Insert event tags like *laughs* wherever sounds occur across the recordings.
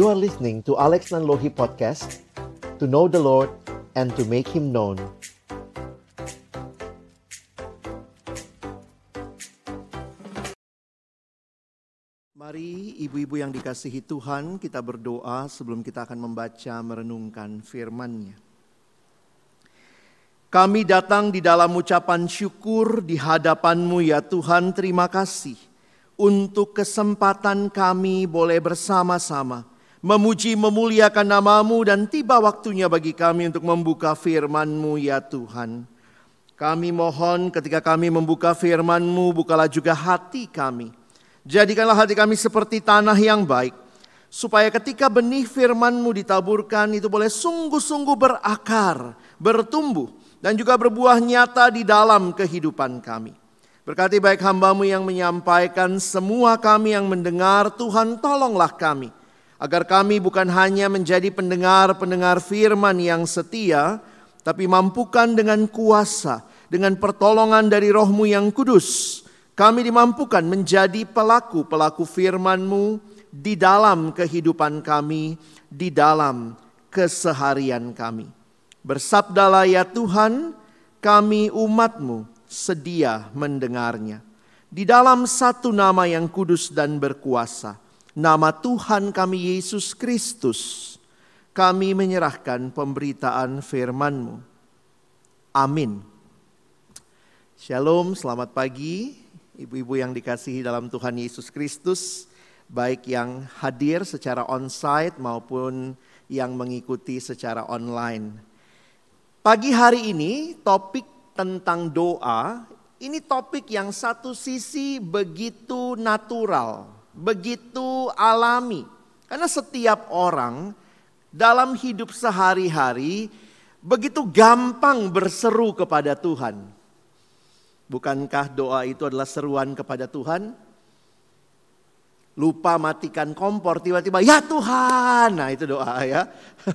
You are listening to Alex Nanlohi Podcast To know the Lord and to make Him known Mari ibu-ibu yang dikasihi Tuhan kita berdoa sebelum kita akan membaca merenungkan firman-Nya. Kami datang di dalam ucapan syukur di hadapan-Mu ya Tuhan terima kasih untuk kesempatan kami boleh bersama-sama memuji memuliakan namamu dan tiba waktunya bagi kami untuk membuka firman-Mu ya Tuhan. Kami mohon ketika kami membuka firman-Mu bukalah juga hati kami Jadikanlah hati kami seperti tanah yang baik. Supaya ketika benih firman-Mu ditaburkan itu boleh sungguh-sungguh berakar, bertumbuh. Dan juga berbuah nyata di dalam kehidupan kami. Berkati baik hambamu yang menyampaikan semua kami yang mendengar Tuhan tolonglah kami. Agar kami bukan hanya menjadi pendengar-pendengar firman yang setia. Tapi mampukan dengan kuasa, dengan pertolongan dari rohmu yang kudus kami dimampukan menjadi pelaku-pelaku firman-Mu di dalam kehidupan kami, di dalam keseharian kami. Bersabdalah ya Tuhan, kami umat-Mu sedia mendengarnya. Di dalam satu nama yang kudus dan berkuasa, nama Tuhan kami Yesus Kristus, kami menyerahkan pemberitaan firman-Mu. Amin. Shalom, selamat pagi ibu-ibu yang dikasihi dalam Tuhan Yesus Kristus, baik yang hadir secara on-site maupun yang mengikuti secara online. Pagi hari ini topik tentang doa, ini topik yang satu sisi begitu natural, begitu alami. Karena setiap orang dalam hidup sehari-hari begitu gampang berseru kepada Tuhan. Bukankah doa itu adalah seruan kepada Tuhan? Lupa matikan kompor, tiba-tiba ya Tuhan. Nah itu doa ya. *laughs*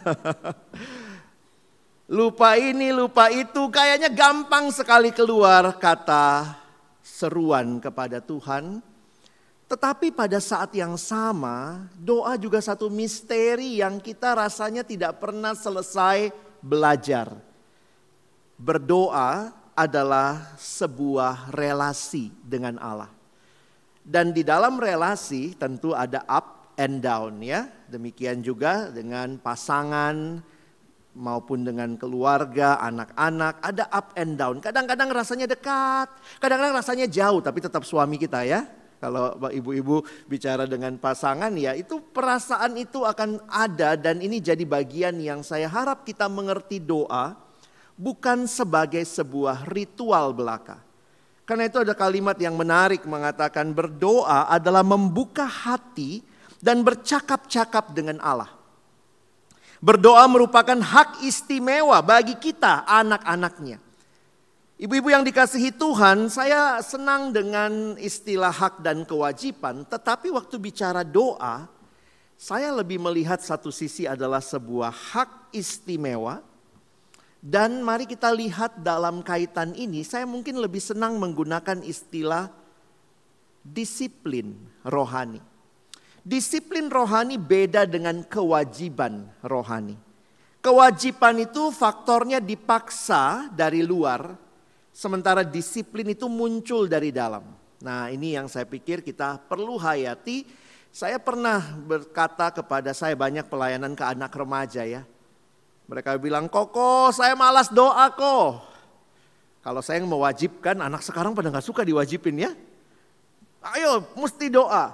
lupa ini, lupa itu, kayaknya gampang sekali keluar kata seruan kepada Tuhan. Tetapi pada saat yang sama, doa juga satu misteri yang kita rasanya tidak pernah selesai belajar. Berdoa adalah sebuah relasi dengan Allah. Dan di dalam relasi tentu ada up and down ya. Demikian juga dengan pasangan maupun dengan keluarga, anak-anak, ada up and down. Kadang-kadang rasanya dekat, kadang-kadang rasanya jauh, tapi tetap suami kita ya. Kalau ibu-ibu bicara dengan pasangan ya itu perasaan itu akan ada dan ini jadi bagian yang saya harap kita mengerti doa bukan sebagai sebuah ritual belaka. Karena itu ada kalimat yang menarik mengatakan berdoa adalah membuka hati dan bercakap-cakap dengan Allah. Berdoa merupakan hak istimewa bagi kita anak-anaknya. Ibu-ibu yang dikasihi Tuhan, saya senang dengan istilah hak dan kewajiban, tetapi waktu bicara doa, saya lebih melihat satu sisi adalah sebuah hak istimewa dan mari kita lihat dalam kaitan ini, saya mungkin lebih senang menggunakan istilah disiplin rohani. Disiplin rohani beda dengan kewajiban rohani. Kewajiban itu faktornya dipaksa dari luar, sementara disiplin itu muncul dari dalam. Nah, ini yang saya pikir kita perlu hayati. Saya pernah berkata kepada saya banyak pelayanan ke anak remaja ya mereka bilang, koko saya malas doa kok. Kalau saya yang mewajibkan, anak sekarang pada nggak suka diwajibin ya. Ayo mesti doa.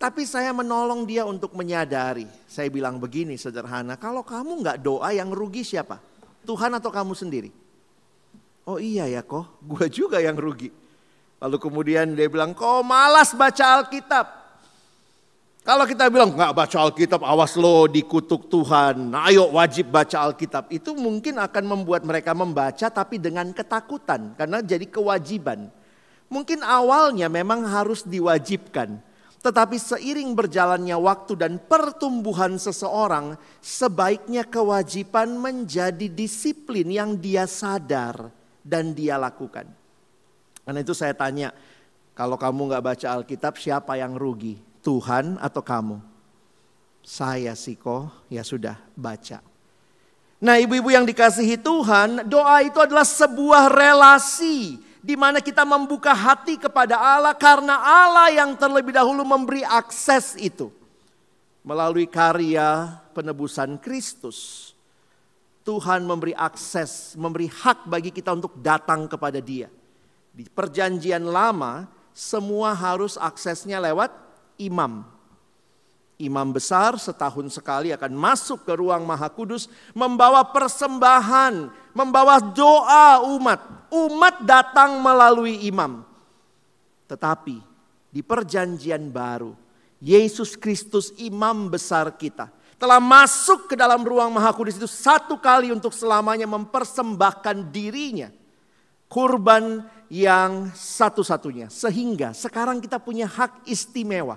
Tapi saya menolong dia untuk menyadari. Saya bilang begini sederhana, kalau kamu nggak doa yang rugi siapa? Tuhan atau kamu sendiri? Oh iya ya kok, gue juga yang rugi. Lalu kemudian dia bilang, kok malas baca Alkitab. Kalau kita bilang nggak baca Alkitab, awas lo dikutuk Tuhan. Nah, ayo wajib baca Alkitab. Itu mungkin akan membuat mereka membaca tapi dengan ketakutan karena jadi kewajiban. Mungkin awalnya memang harus diwajibkan. Tetapi seiring berjalannya waktu dan pertumbuhan seseorang, sebaiknya kewajiban menjadi disiplin yang dia sadar dan dia lakukan. Karena itu saya tanya, kalau kamu nggak baca Alkitab siapa yang rugi? Tuhan atau kamu? Saya sih kok ya sudah baca. Nah ibu-ibu yang dikasihi Tuhan, doa itu adalah sebuah relasi di mana kita membuka hati kepada Allah karena Allah yang terlebih dahulu memberi akses itu melalui karya penebusan Kristus. Tuhan memberi akses, memberi hak bagi kita untuk datang kepada Dia. Di Perjanjian Lama, semua harus aksesnya lewat imam imam besar setahun sekali akan masuk ke ruang maha kudus membawa persembahan, membawa doa umat. Umat datang melalui imam. Tetapi di perjanjian baru, Yesus Kristus imam besar kita telah masuk ke dalam ruang maha kudus itu satu kali untuk selamanya mempersembahkan dirinya. Kurban yang satu-satunya. Sehingga sekarang kita punya hak istimewa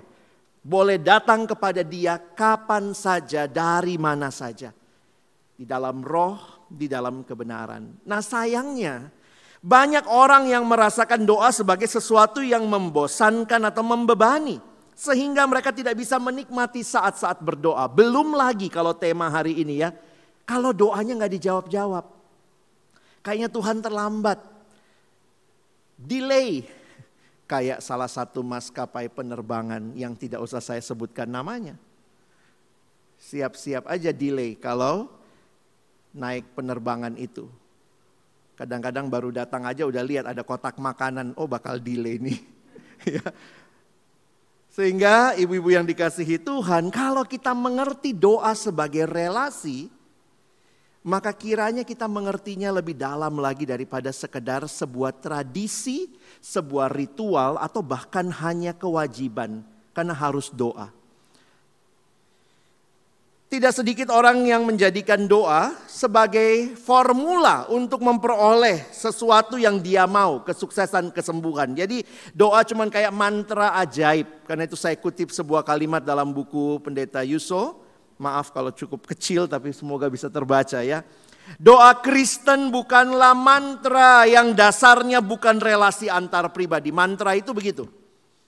boleh datang kepada Dia kapan saja, dari mana saja, di dalam roh, di dalam kebenaran. Nah, sayangnya banyak orang yang merasakan doa sebagai sesuatu yang membosankan atau membebani, sehingga mereka tidak bisa menikmati saat-saat berdoa. Belum lagi kalau tema hari ini ya, kalau doanya nggak dijawab-jawab, kayaknya Tuhan terlambat, delay kayak salah satu maskapai penerbangan yang tidak usah saya sebutkan namanya. Siap-siap aja delay kalau naik penerbangan itu. Kadang-kadang baru datang aja udah lihat ada kotak makanan, oh bakal delay nih. *laughs* Sehingga ibu-ibu yang dikasihi Tuhan, kalau kita mengerti doa sebagai relasi, maka kiranya kita mengertinya lebih dalam lagi daripada sekedar sebuah tradisi, sebuah ritual atau bahkan hanya kewajiban karena harus doa. Tidak sedikit orang yang menjadikan doa sebagai formula untuk memperoleh sesuatu yang dia mau, kesuksesan, kesembuhan. Jadi doa cuma kayak mantra ajaib. Karena itu saya kutip sebuah kalimat dalam buku Pendeta Yuso Maaf kalau cukup kecil tapi semoga bisa terbaca ya. Doa Kristen bukanlah mantra yang dasarnya bukan relasi antar pribadi. Mantra itu begitu.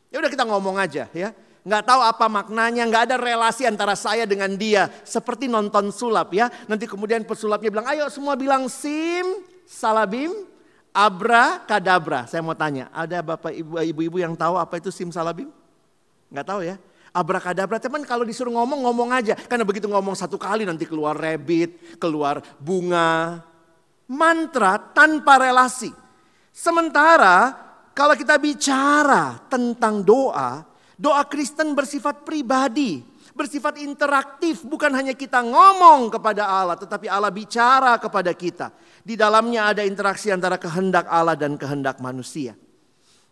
Ya udah kita ngomong aja ya. Nggak tahu apa maknanya, nggak ada relasi antara saya dengan dia. Seperti nonton sulap ya. Nanti kemudian pesulapnya bilang, ayo semua bilang sim, salabim, abra, kadabra. Saya mau tanya, ada bapak ibu-ibu yang tahu apa itu sim, salabim? Nggak tahu ya abrakadabra. Teman kalau disuruh ngomong, ngomong aja. Karena begitu ngomong satu kali nanti keluar rabbit, keluar bunga. Mantra tanpa relasi. Sementara kalau kita bicara tentang doa, doa Kristen bersifat pribadi, bersifat interaktif, bukan hanya kita ngomong kepada Allah, tetapi Allah bicara kepada kita. Di dalamnya ada interaksi antara kehendak Allah dan kehendak manusia.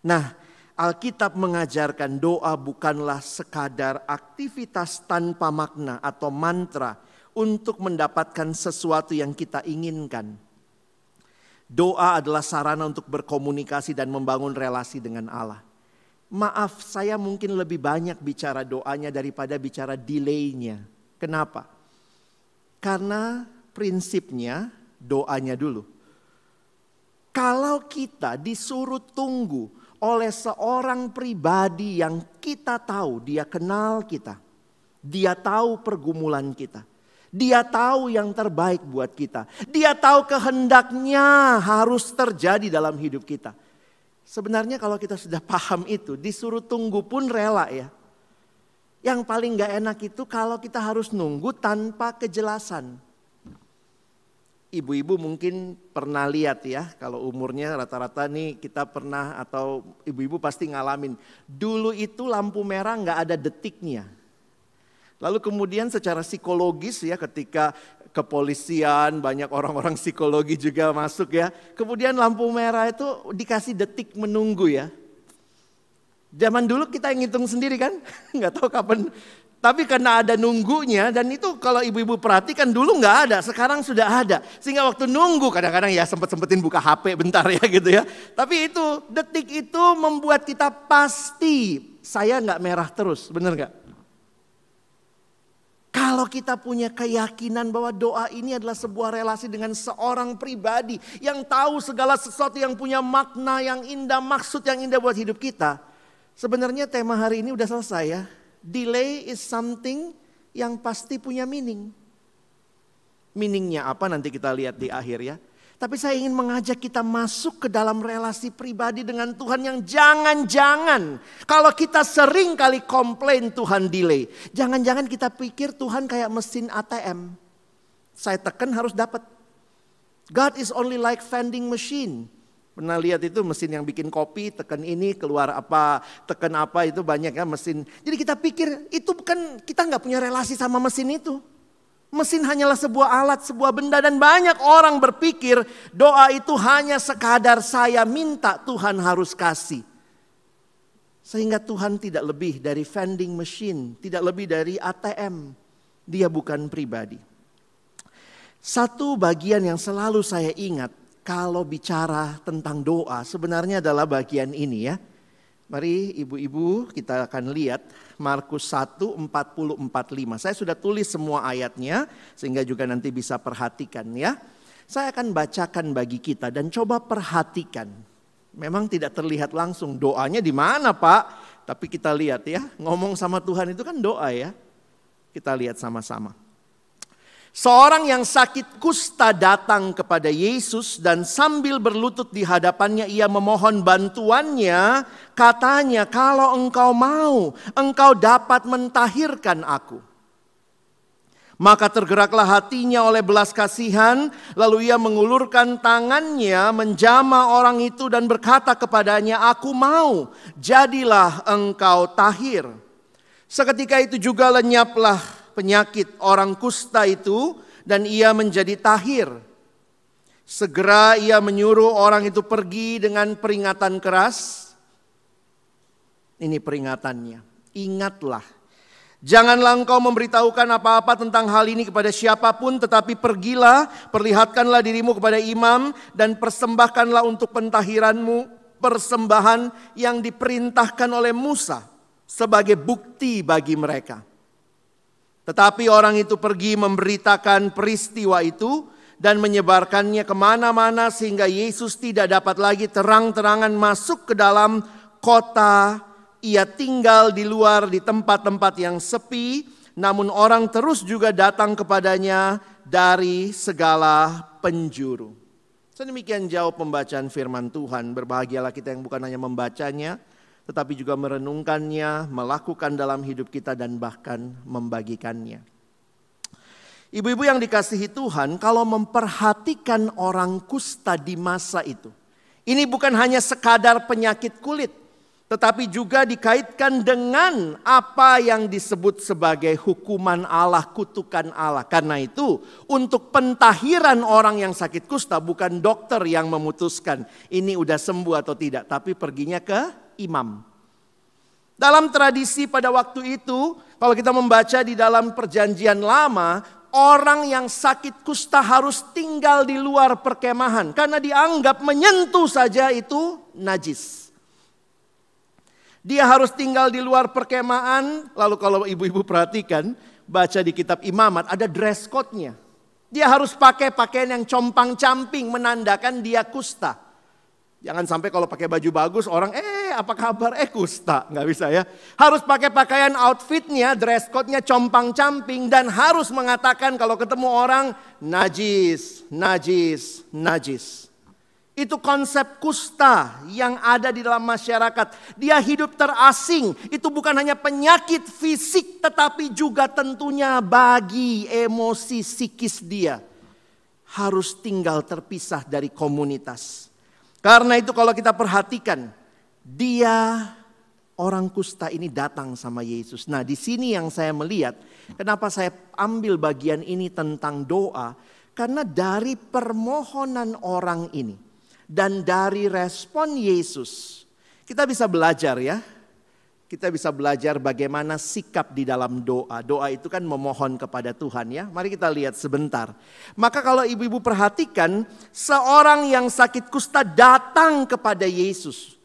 Nah, Alkitab mengajarkan doa bukanlah sekadar aktivitas tanpa makna atau mantra untuk mendapatkan sesuatu yang kita inginkan. Doa adalah sarana untuk berkomunikasi dan membangun relasi dengan Allah. Maaf, saya mungkin lebih banyak bicara doanya daripada bicara delaynya. Kenapa? Karena prinsipnya doanya dulu. Kalau kita disuruh tunggu oleh seorang pribadi yang kita tahu, dia kenal kita. Dia tahu pergumulan kita. Dia tahu yang terbaik buat kita. Dia tahu kehendaknya harus terjadi dalam hidup kita. Sebenarnya kalau kita sudah paham itu, disuruh tunggu pun rela ya. Yang paling gak enak itu kalau kita harus nunggu tanpa kejelasan. Ibu-ibu mungkin pernah lihat ya, kalau umurnya rata-rata nih kita pernah atau ibu-ibu pasti ngalamin. Dulu itu lampu merah nggak ada detiknya. Lalu kemudian secara psikologis ya ketika kepolisian, banyak orang-orang psikologi juga masuk ya. Kemudian lampu merah itu dikasih detik menunggu ya. Zaman dulu kita yang ngitung sendiri kan, *laughs* nggak tahu kapan tapi karena ada nunggunya dan itu kalau ibu-ibu perhatikan dulu nggak ada, sekarang sudah ada. Sehingga waktu nunggu kadang-kadang ya sempet-sempetin buka HP bentar ya *laughs* gitu ya. Tapi itu detik itu membuat kita pasti saya nggak merah terus, bener nggak? Kalau kita punya keyakinan bahwa doa ini adalah sebuah relasi dengan seorang pribadi yang tahu segala sesuatu yang punya makna yang indah, maksud yang indah buat hidup kita. Sebenarnya tema hari ini udah selesai ya delay is something yang pasti punya meaning. Meaningnya apa nanti kita lihat di akhir ya. Tapi saya ingin mengajak kita masuk ke dalam relasi pribadi dengan Tuhan yang jangan-jangan. Kalau kita sering kali komplain Tuhan delay. Jangan-jangan kita pikir Tuhan kayak mesin ATM. Saya tekan harus dapat. God is only like vending machine. Pernah lihat itu mesin yang bikin kopi, tekan ini keluar apa, tekan apa itu banyak ya mesin. Jadi kita pikir itu bukan kita nggak punya relasi sama mesin itu. Mesin hanyalah sebuah alat, sebuah benda dan banyak orang berpikir doa itu hanya sekadar saya minta Tuhan harus kasih. Sehingga Tuhan tidak lebih dari vending machine, tidak lebih dari ATM. Dia bukan pribadi. Satu bagian yang selalu saya ingat kalau bicara tentang doa sebenarnya adalah bagian ini ya. Mari ibu-ibu kita akan lihat Markus 1, 40, 45. Saya sudah tulis semua ayatnya sehingga juga nanti bisa perhatikan ya. Saya akan bacakan bagi kita dan coba perhatikan. Memang tidak terlihat langsung doanya di mana Pak. Tapi kita lihat ya, ngomong sama Tuhan itu kan doa ya. Kita lihat sama-sama. Seorang yang sakit kusta datang kepada Yesus dan sambil berlutut di hadapannya ia memohon bantuannya. Katanya, kalau engkau mau, engkau dapat mentahirkan aku. Maka tergeraklah hatinya oleh belas kasihan, lalu ia mengulurkan tangannya menjama orang itu dan berkata kepadanya, "Aku mau, jadilah engkau tahir." Seketika itu juga lenyaplah penyakit orang kusta itu dan ia menjadi tahir. Segera ia menyuruh orang itu pergi dengan peringatan keras. Ini peringatannya. Ingatlah. Janganlah engkau memberitahukan apa-apa tentang hal ini kepada siapa pun, tetapi pergilah, perlihatkanlah dirimu kepada imam, dan persembahkanlah untuk pentahiranmu persembahan yang diperintahkan oleh Musa sebagai bukti bagi mereka. Tetapi orang itu pergi memberitakan peristiwa itu dan menyebarkannya ke mana-mana sehingga Yesus tidak dapat lagi terang-terangan masuk ke dalam kota. Ia tinggal di luar di tempat-tempat yang sepi, namun orang terus juga datang kepadanya dari segala penjuru. Sedemikian jauh pembacaan firman Tuhan. Berbahagialah kita yang bukan hanya membacanya, tetapi juga merenungkannya, melakukan dalam hidup kita dan bahkan membagikannya. Ibu-ibu yang dikasihi Tuhan, kalau memperhatikan orang kusta di masa itu, ini bukan hanya sekadar penyakit kulit, tetapi juga dikaitkan dengan apa yang disebut sebagai hukuman Allah, kutukan Allah. Karena itu, untuk pentahiran orang yang sakit kusta bukan dokter yang memutuskan ini udah sembuh atau tidak, tapi perginya ke imam. Dalam tradisi pada waktu itu, kalau kita membaca di dalam perjanjian lama, orang yang sakit kusta harus tinggal di luar perkemahan karena dianggap menyentuh saja itu najis. Dia harus tinggal di luar perkemahan, lalu kalau ibu-ibu perhatikan, baca di kitab imamat ada dress code-nya. Dia harus pakai pakaian yang compang-camping menandakan dia kusta. Jangan sampai kalau pakai baju bagus orang eh apa kabar eh kusta nggak bisa ya. Harus pakai pakaian outfitnya, dress code-nya compang camping dan harus mengatakan kalau ketemu orang najis, najis, najis. Itu konsep kusta yang ada di dalam masyarakat. Dia hidup terasing. Itu bukan hanya penyakit fisik tetapi juga tentunya bagi emosi psikis dia. Harus tinggal terpisah dari komunitas karena itu kalau kita perhatikan, dia orang kusta ini datang sama Yesus. Nah, di sini yang saya melihat, kenapa saya ambil bagian ini tentang doa? Karena dari permohonan orang ini dan dari respon Yesus, kita bisa belajar ya kita bisa belajar bagaimana sikap di dalam doa. Doa itu kan memohon kepada Tuhan ya. Mari kita lihat sebentar. Maka kalau ibu-ibu perhatikan, seorang yang sakit kusta datang kepada Yesus.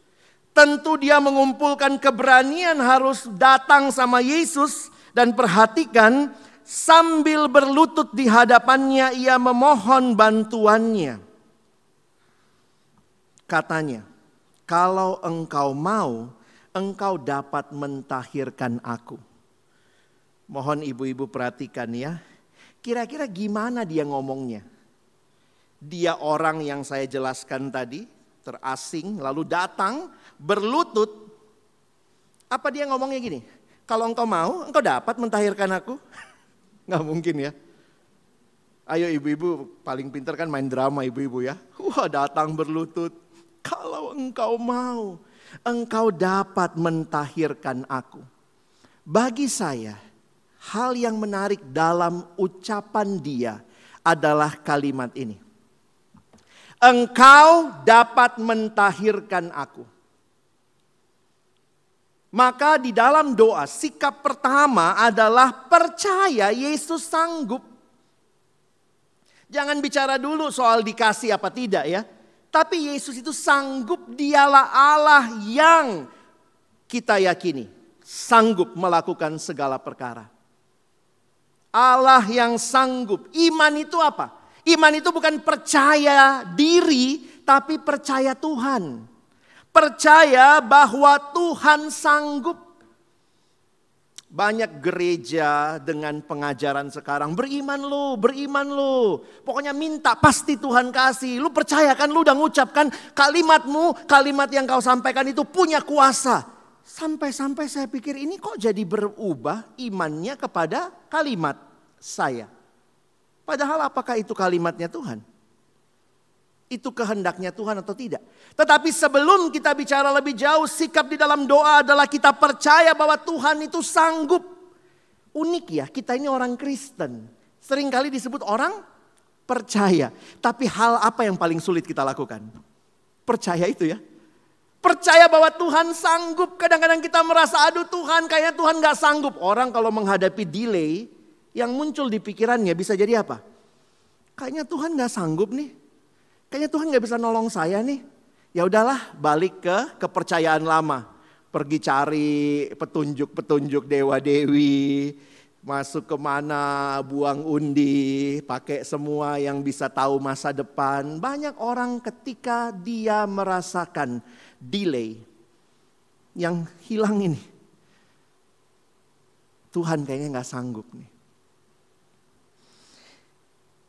Tentu dia mengumpulkan keberanian harus datang sama Yesus dan perhatikan sambil berlutut di hadapannya ia memohon bantuannya. Katanya, kalau engkau mau, engkau dapat mentahirkan aku. Mohon ibu-ibu perhatikan ya. Kira-kira gimana dia ngomongnya? Dia orang yang saya jelaskan tadi, terasing, lalu datang, berlutut. Apa dia ngomongnya gini? Kalau engkau mau, engkau dapat mentahirkan aku. *laughs* Nggak mungkin ya. Ayo ibu-ibu paling pintar kan main drama ibu-ibu ya. Wah datang berlutut. Kalau engkau mau, engkau dapat mentahirkan aku. Bagi saya, hal yang menarik dalam ucapan dia adalah kalimat ini. Engkau dapat mentahirkan aku. Maka di dalam doa sikap pertama adalah percaya Yesus sanggup. Jangan bicara dulu soal dikasih apa tidak ya. Tapi Yesus itu sanggup dialah Allah yang kita yakini. Sanggup melakukan segala perkara. Allah yang sanggup. Iman itu apa? Iman itu bukan percaya diri tapi percaya Tuhan. Percaya bahwa Tuhan sanggup banyak gereja dengan pengajaran sekarang, beriman lu, beriman lu. Pokoknya minta pasti Tuhan kasih. Lu percayakan lu udah ngucapkan kalimatmu, kalimat yang kau sampaikan itu punya kuasa. Sampai-sampai saya pikir ini kok jadi berubah imannya kepada kalimat saya. Padahal apakah itu kalimatnya Tuhan? Itu kehendaknya Tuhan atau tidak. Tetapi sebelum kita bicara lebih jauh, sikap di dalam doa adalah kita percaya bahwa Tuhan itu sanggup. Unik ya, kita ini orang Kristen. Seringkali disebut orang percaya. Tapi hal apa yang paling sulit kita lakukan? Percaya itu ya. Percaya bahwa Tuhan sanggup. Kadang-kadang kita merasa, aduh Tuhan kayaknya Tuhan gak sanggup. Orang kalau menghadapi delay, yang muncul di pikirannya bisa jadi apa? Kayaknya Tuhan gak sanggup nih. Kayaknya Tuhan nggak bisa nolong saya nih. Ya udahlah, balik ke kepercayaan lama. Pergi cari petunjuk-petunjuk dewa dewi, masuk ke mana, buang undi, pakai semua yang bisa tahu masa depan. Banyak orang ketika dia merasakan delay yang hilang ini. Tuhan kayaknya nggak sanggup nih.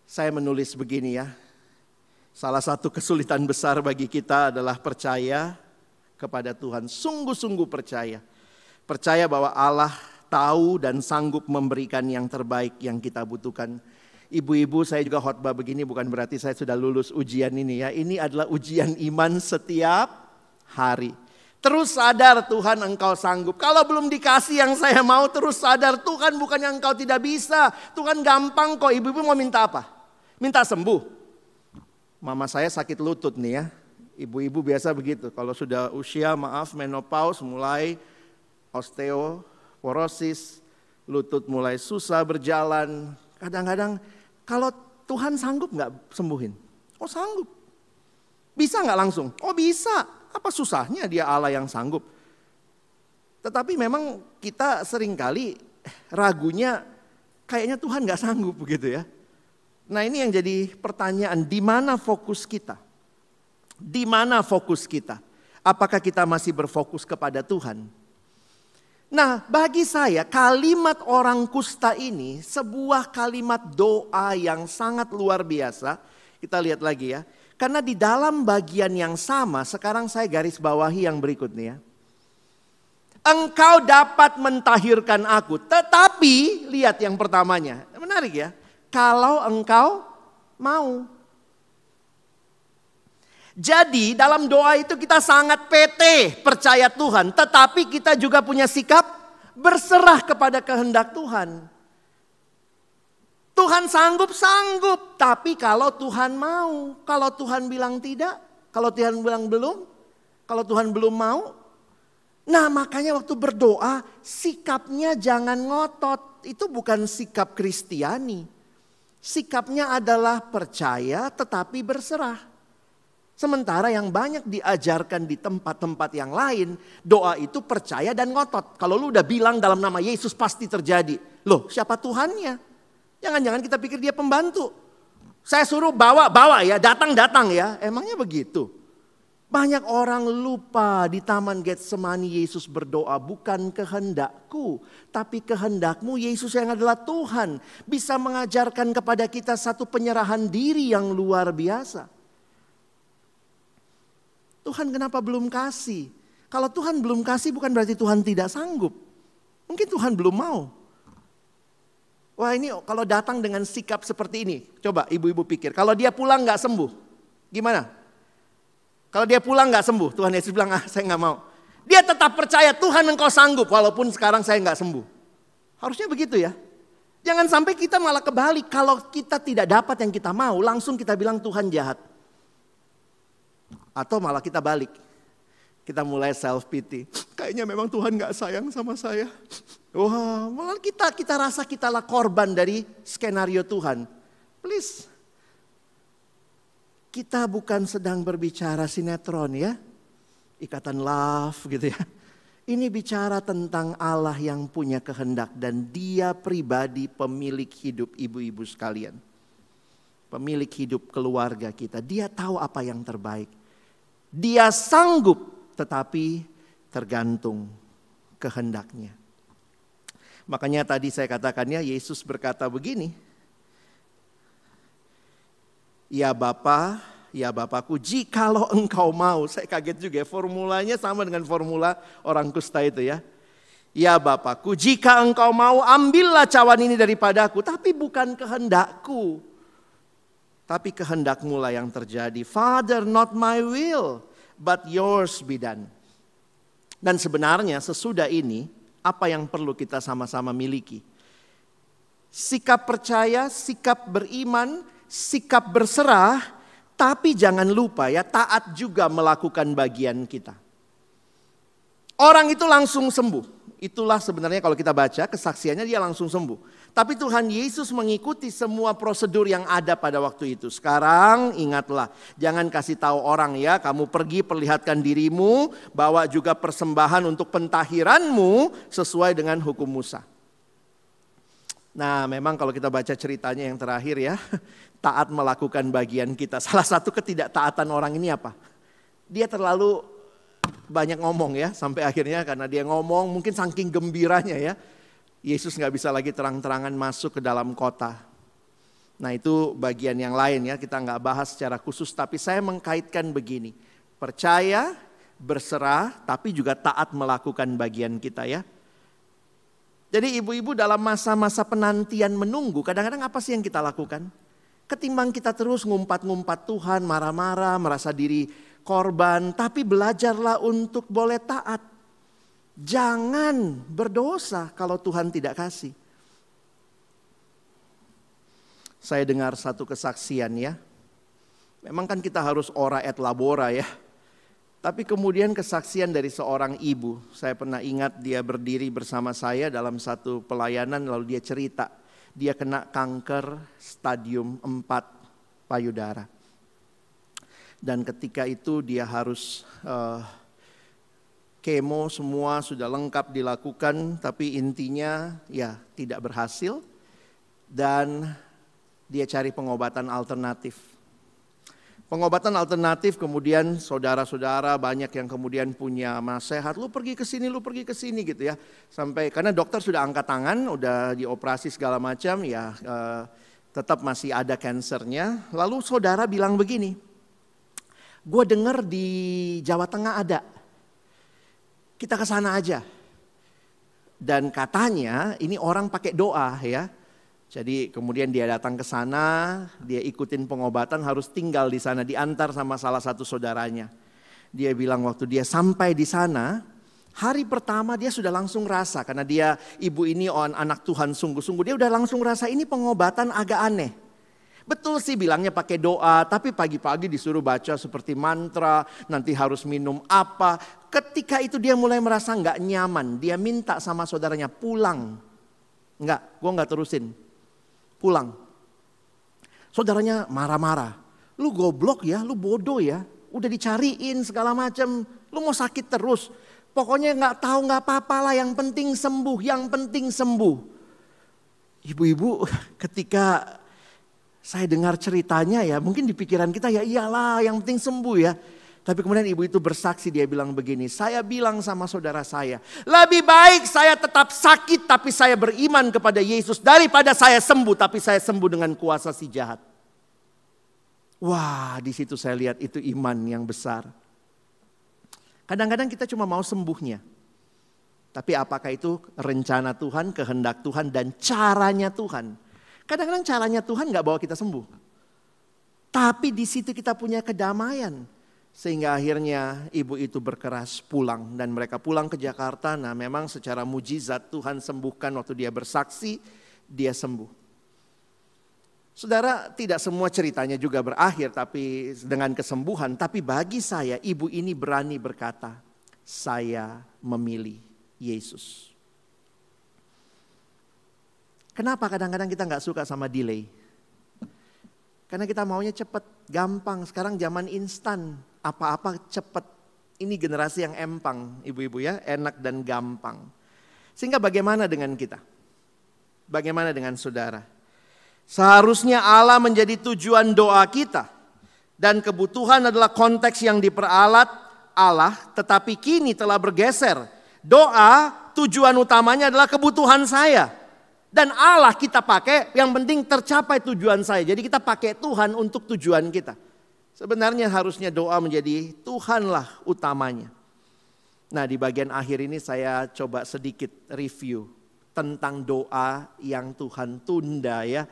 Saya menulis begini ya, Salah satu kesulitan besar bagi kita adalah percaya kepada Tuhan. Sungguh-sungguh percaya. Percaya bahwa Allah tahu dan sanggup memberikan yang terbaik yang kita butuhkan. Ibu-ibu saya juga khotbah begini bukan berarti saya sudah lulus ujian ini ya. Ini adalah ujian iman setiap hari. Terus sadar Tuhan engkau sanggup. Kalau belum dikasih yang saya mau terus sadar Tuhan bukan yang engkau tidak bisa. Tuhan gampang kok ibu-ibu mau minta apa? Minta sembuh. Mama saya sakit lutut nih ya. Ibu-ibu biasa begitu. Kalau sudah usia maaf menopause mulai osteoporosis, lutut mulai susah berjalan. Kadang-kadang kalau Tuhan sanggup nggak sembuhin? Oh sanggup. Bisa nggak langsung? Oh bisa. Apa susahnya dia Allah yang sanggup? Tetapi memang kita sering kali ragunya kayaknya Tuhan nggak sanggup begitu ya. Nah ini yang jadi pertanyaan, di mana fokus kita? Di mana fokus kita? Apakah kita masih berfokus kepada Tuhan? Nah bagi saya kalimat orang kusta ini sebuah kalimat doa yang sangat luar biasa. Kita lihat lagi ya. Karena di dalam bagian yang sama, sekarang saya garis bawahi yang berikutnya. Engkau dapat mentahirkan aku, tetapi lihat yang pertamanya. Menarik ya kalau engkau mau. Jadi dalam doa itu kita sangat PT percaya Tuhan. Tetapi kita juga punya sikap berserah kepada kehendak Tuhan. Tuhan sanggup, sanggup. Tapi kalau Tuhan mau, kalau Tuhan bilang tidak, kalau Tuhan bilang belum, kalau Tuhan belum mau. Nah makanya waktu berdoa sikapnya jangan ngotot. Itu bukan sikap Kristiani. Sikapnya adalah percaya tetapi berserah. Sementara yang banyak diajarkan di tempat-tempat yang lain, doa itu percaya dan ngotot. Kalau lu udah bilang dalam nama Yesus pasti terjadi. Loh siapa Tuhannya? Jangan-jangan kita pikir dia pembantu. Saya suruh bawa, bawa ya, datang-datang ya. Emangnya begitu? Banyak orang lupa di Taman Getsemani Yesus berdoa, bukan kehendakku, tapi kehendakmu Yesus yang adalah Tuhan. Bisa mengajarkan kepada kita satu penyerahan diri yang luar biasa. Tuhan kenapa belum kasih? Kalau Tuhan belum kasih bukan berarti Tuhan tidak sanggup. Mungkin Tuhan belum mau. Wah ini kalau datang dengan sikap seperti ini. Coba ibu-ibu pikir. Kalau dia pulang nggak sembuh. Gimana? Kalau dia pulang nggak sembuh, Tuhan Yesus bilang, ah saya nggak mau. Dia tetap percaya Tuhan engkau sanggup walaupun sekarang saya nggak sembuh. Harusnya begitu ya. Jangan sampai kita malah kebalik. Kalau kita tidak dapat yang kita mau, langsung kita bilang Tuhan jahat. Atau malah kita balik. Kita mulai self pity. Kayaknya memang Tuhan nggak sayang sama saya. Wah, malah kita kita rasa kita lah korban dari skenario Tuhan. Please, kita bukan sedang berbicara sinetron ya. Ikatan love gitu ya. Ini bicara tentang Allah yang punya kehendak dan dia pribadi pemilik hidup ibu-ibu sekalian. Pemilik hidup keluarga kita. Dia tahu apa yang terbaik. Dia sanggup tetapi tergantung kehendaknya. Makanya tadi saya katakannya Yesus berkata begini, Ya Bapa, ya Bapakku, jikalau engkau mau. Saya kaget juga ya, formulanya sama dengan formula orang kusta itu ya. Ya Bapakku, jika engkau mau ambillah cawan ini daripadaku. Tapi bukan kehendakku. Tapi kehendakmu lah yang terjadi. Father, not my will, but yours be done. Dan sebenarnya sesudah ini, apa yang perlu kita sama-sama miliki? Sikap percaya, sikap beriman, sikap berserah, tapi jangan lupa ya taat juga melakukan bagian kita. Orang itu langsung sembuh. Itulah sebenarnya kalau kita baca kesaksiannya dia langsung sembuh. Tapi Tuhan Yesus mengikuti semua prosedur yang ada pada waktu itu. Sekarang ingatlah, jangan kasih tahu orang ya, kamu pergi perlihatkan dirimu, bawa juga persembahan untuk pentahiranmu sesuai dengan hukum Musa. Nah, memang kalau kita baca ceritanya yang terakhir ya, *laughs* taat melakukan bagian kita. Salah satu ketidaktaatan orang ini apa? Dia terlalu banyak ngomong ya, sampai akhirnya karena dia ngomong mungkin saking gembiranya ya, Yesus nggak bisa lagi terang-terangan masuk ke dalam kota. Nah itu bagian yang lain ya, kita nggak bahas secara khusus, tapi saya mengkaitkan begini. Percaya, berserah, tapi juga taat melakukan bagian kita ya. Jadi ibu-ibu dalam masa-masa penantian menunggu, kadang-kadang apa sih yang kita lakukan? Ketimbang kita terus ngumpat-ngumpat Tuhan, marah-marah, merasa diri korban, tapi belajarlah untuk boleh taat. Jangan berdosa kalau Tuhan tidak kasih. Saya dengar satu kesaksian ya. Memang kan kita harus ora et labora ya. Tapi kemudian kesaksian dari seorang ibu. Saya pernah ingat dia berdiri bersama saya dalam satu pelayanan lalu dia cerita dia kena kanker stadium 4 payudara. Dan ketika itu dia harus uh, kemo semua sudah lengkap dilakukan tapi intinya ya tidak berhasil dan dia cari pengobatan alternatif Pengobatan alternatif kemudian saudara-saudara banyak yang kemudian punya nasihat, lu pergi ke sini, lu pergi ke sini gitu ya. Sampai karena dokter sudah angkat tangan, udah dioperasi segala macam ya eh, tetap masih ada kansernya. Lalu saudara bilang begini, gue dengar di Jawa Tengah ada, kita ke sana aja. Dan katanya ini orang pakai doa ya, jadi kemudian dia datang ke sana, dia ikutin pengobatan harus tinggal di sana, diantar sama salah satu saudaranya. Dia bilang waktu dia sampai di sana, hari pertama dia sudah langsung rasa karena dia ibu ini on anak Tuhan sungguh-sungguh, dia udah langsung rasa ini pengobatan agak aneh. Betul sih bilangnya pakai doa, tapi pagi-pagi disuruh baca seperti mantra, nanti harus minum apa. Ketika itu dia mulai merasa nggak nyaman, dia minta sama saudaranya pulang. Enggak, gue nggak terusin pulang. Saudaranya marah-marah. Lu goblok ya, lu bodoh ya. Udah dicariin segala macam. Lu mau sakit terus. Pokoknya nggak tahu nggak apa-apa lah. Yang penting sembuh, yang penting sembuh. Ibu-ibu *laughs* ketika saya dengar ceritanya ya mungkin di pikiran kita ya iyalah yang penting sembuh ya. Tapi kemudian ibu itu bersaksi dia bilang begini, saya bilang sama saudara saya, lebih baik saya tetap sakit tapi saya beriman kepada Yesus daripada saya sembuh tapi saya sembuh dengan kuasa si jahat. Wah, di situ saya lihat itu iman yang besar. Kadang-kadang kita cuma mau sembuhnya. Tapi apakah itu rencana Tuhan, kehendak Tuhan, dan caranya Tuhan? Kadang-kadang caranya Tuhan nggak bawa kita sembuh. Tapi di situ kita punya kedamaian. Sehingga akhirnya ibu itu berkeras pulang dan mereka pulang ke Jakarta. Nah memang secara mujizat Tuhan sembuhkan waktu dia bersaksi, dia sembuh. Saudara, tidak semua ceritanya juga berakhir tapi dengan kesembuhan. Tapi bagi saya, ibu ini berani berkata, saya memilih Yesus. Kenapa kadang-kadang kita nggak suka sama delay? Karena kita maunya cepat, gampang. Sekarang zaman instan, apa-apa cepat. Ini generasi yang empang, ibu-ibu ya, enak dan gampang. Sehingga bagaimana dengan kita? Bagaimana dengan saudara? Seharusnya Allah menjadi tujuan doa kita. Dan kebutuhan adalah konteks yang diperalat Allah tetapi kini telah bergeser. Doa tujuan utamanya adalah kebutuhan saya. Dan Allah kita pakai yang penting tercapai tujuan saya. Jadi kita pakai Tuhan untuk tujuan kita. Sebenarnya harusnya doa menjadi Tuhanlah utamanya. Nah di bagian akhir ini saya coba sedikit review tentang doa yang Tuhan tunda ya.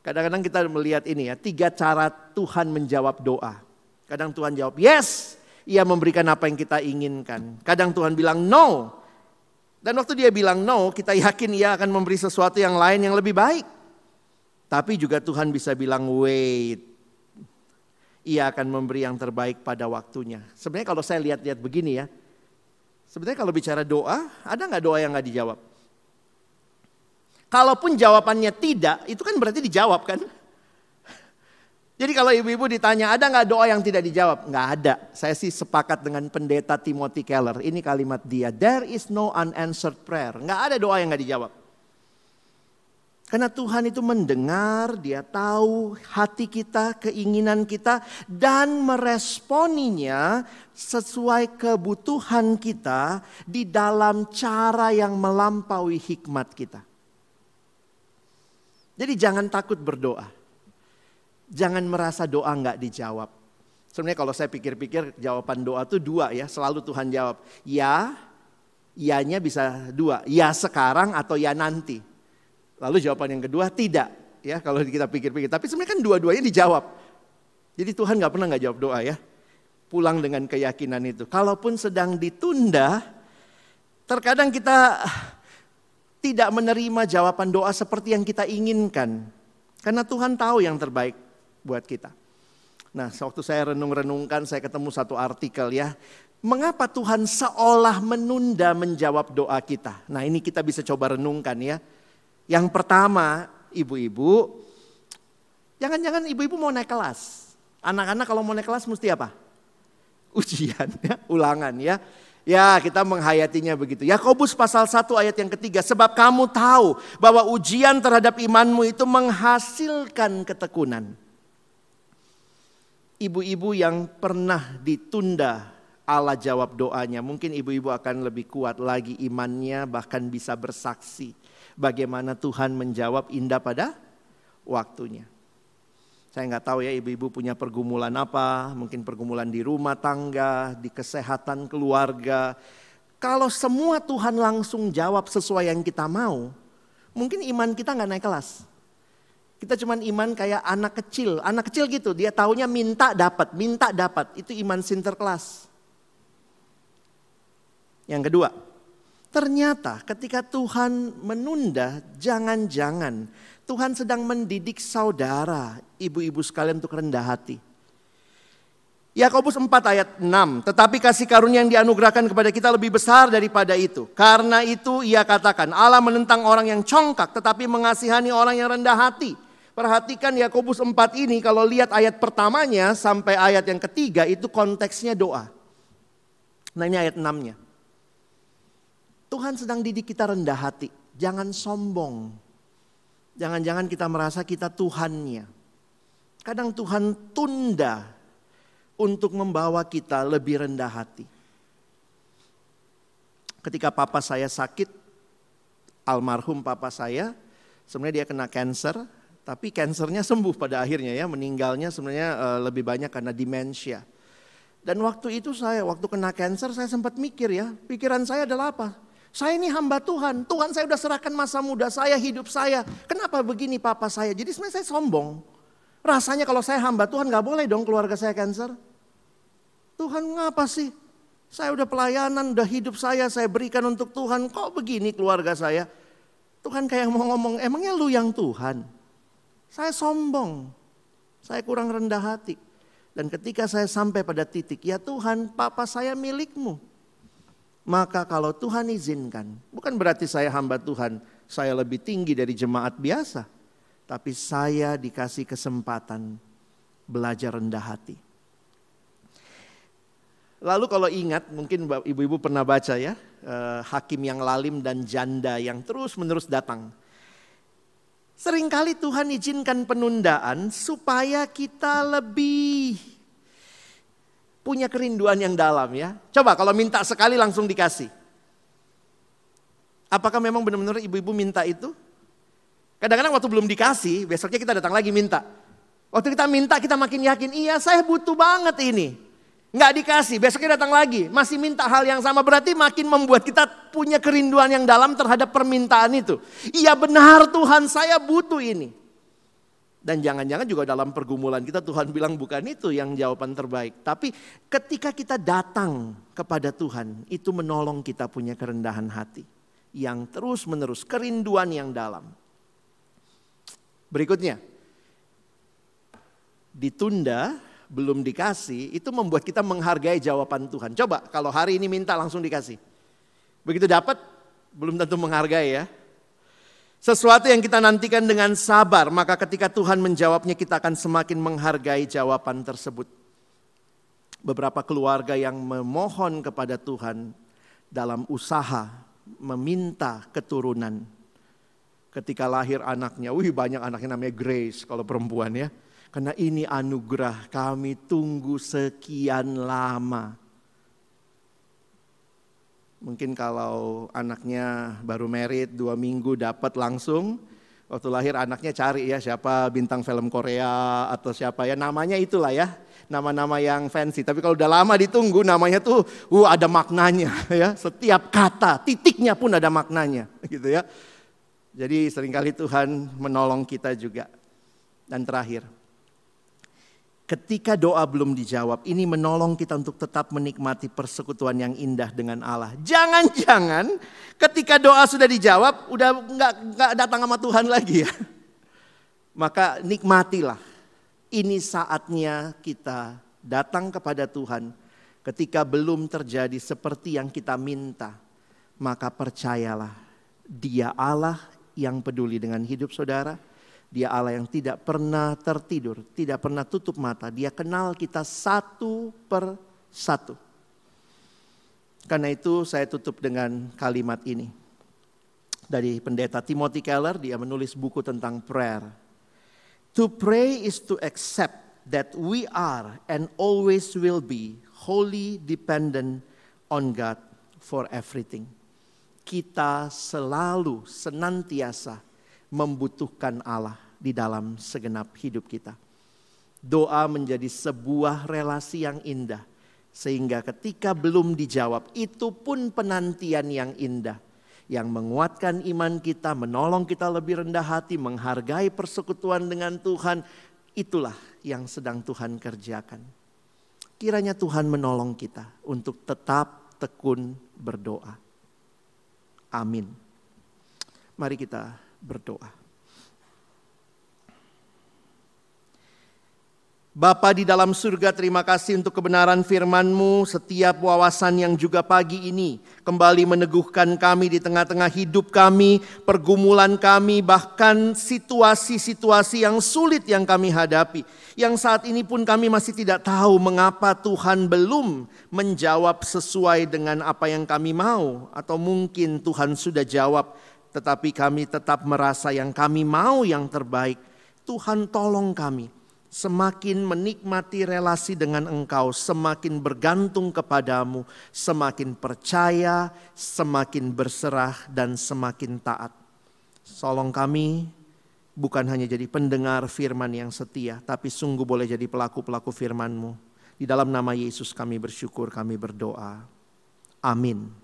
Kadang-kadang kita melihat ini ya, tiga cara Tuhan menjawab doa. Kadang Tuhan jawab yes, ia memberikan apa yang kita inginkan. Kadang Tuhan bilang no. Dan waktu dia bilang no, kita yakin ia akan memberi sesuatu yang lain yang lebih baik. Tapi juga Tuhan bisa bilang wait. Ia akan memberi yang terbaik pada waktunya. Sebenarnya kalau saya lihat-lihat begini ya. Sebenarnya kalau bicara doa, ada nggak doa yang nggak dijawab? Kalaupun jawabannya tidak, itu kan berarti dijawab kan? *laughs* Jadi kalau ibu-ibu ditanya ada nggak doa yang tidak dijawab? Nggak ada. Saya sih sepakat dengan pendeta Timothy Keller. Ini kalimat dia. There is no unanswered prayer. Nggak ada doa yang nggak dijawab. Karena Tuhan itu mendengar, dia tahu hati kita, keinginan kita, dan meresponinya sesuai kebutuhan kita di dalam cara yang melampaui hikmat kita. Jadi jangan takut berdoa. Jangan merasa doa nggak dijawab. Sebenarnya kalau saya pikir-pikir jawaban doa itu dua ya, selalu Tuhan jawab. Ya, ianya bisa dua, ya sekarang atau ya nanti. Lalu jawaban yang kedua tidak, ya kalau kita pikir-pikir. Tapi sebenarnya kan dua-duanya dijawab. Jadi Tuhan nggak pernah nggak jawab doa ya. Pulang dengan keyakinan itu. Kalaupun sedang ditunda, terkadang kita tidak menerima jawaban doa seperti yang kita inginkan. Karena Tuhan tahu yang terbaik buat kita. Nah, waktu saya renung-renungkan, saya ketemu satu artikel ya. Mengapa Tuhan seolah menunda menjawab doa kita? Nah, ini kita bisa coba renungkan ya. Yang pertama, ibu-ibu, jangan-jangan ibu-ibu mau naik kelas. Anak-anak kalau mau naik kelas mesti apa? *laughs* Ujian, ya, ulangan ya. Ya kita menghayatinya begitu. Yakobus pasal 1 ayat yang ketiga. Sebab kamu tahu bahwa ujian terhadap imanmu itu menghasilkan ketekunan. Ibu-ibu yang pernah ditunda Allah jawab doanya. Mungkin ibu-ibu akan lebih kuat lagi imannya bahkan bisa bersaksi. Bagaimana Tuhan menjawab indah pada waktunya. Saya nggak tahu ya ibu-ibu punya pergumulan apa, mungkin pergumulan di rumah tangga, di kesehatan keluarga. Kalau semua Tuhan langsung jawab sesuai yang kita mau, mungkin iman kita nggak naik kelas. Kita cuman iman kayak anak kecil, anak kecil gitu, dia taunya minta dapat, minta dapat, itu iman sinterklas. Yang kedua, ternyata ketika Tuhan menunda, jangan-jangan Tuhan sedang mendidik saudara, ibu-ibu sekalian untuk rendah hati. Yakobus 4 ayat 6, tetapi kasih karunia yang dianugerahkan kepada kita lebih besar daripada itu. Karena itu ia katakan, Allah menentang orang yang congkak tetapi mengasihani orang yang rendah hati. Perhatikan Yakobus 4 ini kalau lihat ayat pertamanya sampai ayat yang ketiga itu konteksnya doa. Nah ini ayat 6-nya. Tuhan sedang didik kita rendah hati, jangan sombong. Jangan-jangan kita merasa kita Tuhannya. Kadang Tuhan tunda untuk membawa kita lebih rendah hati. Ketika papa saya sakit, almarhum papa saya, sebenarnya dia kena cancer, tapi cancernya sembuh pada akhirnya ya, meninggalnya sebenarnya uh, lebih banyak karena demensia. Dan waktu itu saya, waktu kena cancer saya sempat mikir ya, pikiran saya adalah apa? Saya ini hamba Tuhan, Tuhan saya sudah serahkan masa muda saya, hidup saya. Kenapa begini papa saya? Jadi sebenarnya saya sombong. Rasanya kalau saya hamba Tuhan gak boleh dong keluarga saya cancer. Tuhan ngapa sih? Saya udah pelayanan, udah hidup saya, saya berikan untuk Tuhan. Kok begini keluarga saya? Tuhan kayak mau ngomong, emangnya lu yang Tuhan? Saya sombong, saya kurang rendah hati. Dan ketika saya sampai pada titik, ya Tuhan, papa saya milikmu. Maka kalau Tuhan izinkan, bukan berarti saya hamba Tuhan, saya lebih tinggi dari jemaat biasa tapi saya dikasih kesempatan belajar rendah hati. Lalu kalau ingat, mungkin ibu-ibu pernah baca ya, eh, hakim yang lalim dan janda yang terus-menerus datang. Seringkali Tuhan izinkan penundaan supaya kita lebih punya kerinduan yang dalam ya. Coba kalau minta sekali langsung dikasih. Apakah memang benar-benar ibu-ibu minta itu? Kadang-kadang waktu belum dikasih, besoknya kita datang lagi minta. Waktu kita minta kita makin yakin, iya saya butuh banget ini. Nggak dikasih, besoknya datang lagi. Masih minta hal yang sama, berarti makin membuat kita punya kerinduan yang dalam terhadap permintaan itu. Iya benar Tuhan saya butuh ini. Dan jangan-jangan juga dalam pergumulan kita Tuhan bilang bukan itu yang jawaban terbaik. Tapi ketika kita datang kepada Tuhan, itu menolong kita punya kerendahan hati. Yang terus menerus, kerinduan yang dalam. Berikutnya, ditunda, belum dikasih, itu membuat kita menghargai jawaban Tuhan. Coba kalau hari ini minta langsung dikasih. Begitu dapat, belum tentu menghargai ya. Sesuatu yang kita nantikan dengan sabar, maka ketika Tuhan menjawabnya kita akan semakin menghargai jawaban tersebut. Beberapa keluarga yang memohon kepada Tuhan dalam usaha meminta keturunan ketika lahir anaknya. Wih banyak anaknya namanya Grace kalau perempuan ya. Karena ini anugerah kami tunggu sekian lama. Mungkin kalau anaknya baru merit dua minggu dapat langsung. Waktu lahir anaknya cari ya siapa bintang film Korea atau siapa ya namanya itulah ya nama-nama yang fancy. Tapi kalau udah lama ditunggu namanya tuh uh, ada maknanya *laughs* ya. Setiap kata, titiknya pun ada maknanya *laughs* gitu ya. Jadi sering kali Tuhan menolong kita juga. Dan terakhir, ketika doa belum dijawab, ini menolong kita untuk tetap menikmati persekutuan yang indah dengan Allah. Jangan-jangan ketika doa sudah dijawab, udah nggak datang sama Tuhan lagi ya. *laughs* Maka nikmatilah. Ini saatnya kita datang kepada Tuhan ketika belum terjadi seperti yang kita minta. Maka percayalah, Dia Allah yang peduli dengan hidup saudara. Dia Allah yang tidak pernah tertidur, tidak pernah tutup mata. Dia kenal kita satu per satu. Karena itu saya tutup dengan kalimat ini. Dari pendeta Timothy Keller, dia menulis buku tentang prayer. To pray is to accept that we are and always will be wholly dependent on God for everything kita selalu senantiasa membutuhkan Allah di dalam segenap hidup kita. Doa menjadi sebuah relasi yang indah, sehingga ketika belum dijawab, itu pun penantian yang indah yang menguatkan iman kita, menolong kita lebih rendah hati, menghargai persekutuan dengan Tuhan. Itulah yang sedang Tuhan kerjakan. Kiranya Tuhan menolong kita untuk tetap tekun berdoa. Amin. Mari kita berdoa. Bapa di dalam surga terima kasih untuk kebenaran firman-Mu setiap wawasan yang juga pagi ini kembali meneguhkan kami di tengah-tengah hidup kami, pergumulan kami, bahkan situasi-situasi yang sulit yang kami hadapi. Yang saat ini pun kami masih tidak tahu mengapa Tuhan belum menjawab sesuai dengan apa yang kami mau atau mungkin Tuhan sudah jawab tetapi kami tetap merasa yang kami mau yang terbaik. Tuhan tolong kami semakin menikmati relasi dengan Engkau, semakin bergantung kepadamu, semakin percaya, semakin berserah, dan semakin taat. Tolong kami bukan hanya jadi pendengar firman yang setia, tapi sungguh boleh jadi pelaku-pelaku firman-Mu. Di dalam nama Yesus kami bersyukur, kami berdoa. Amin.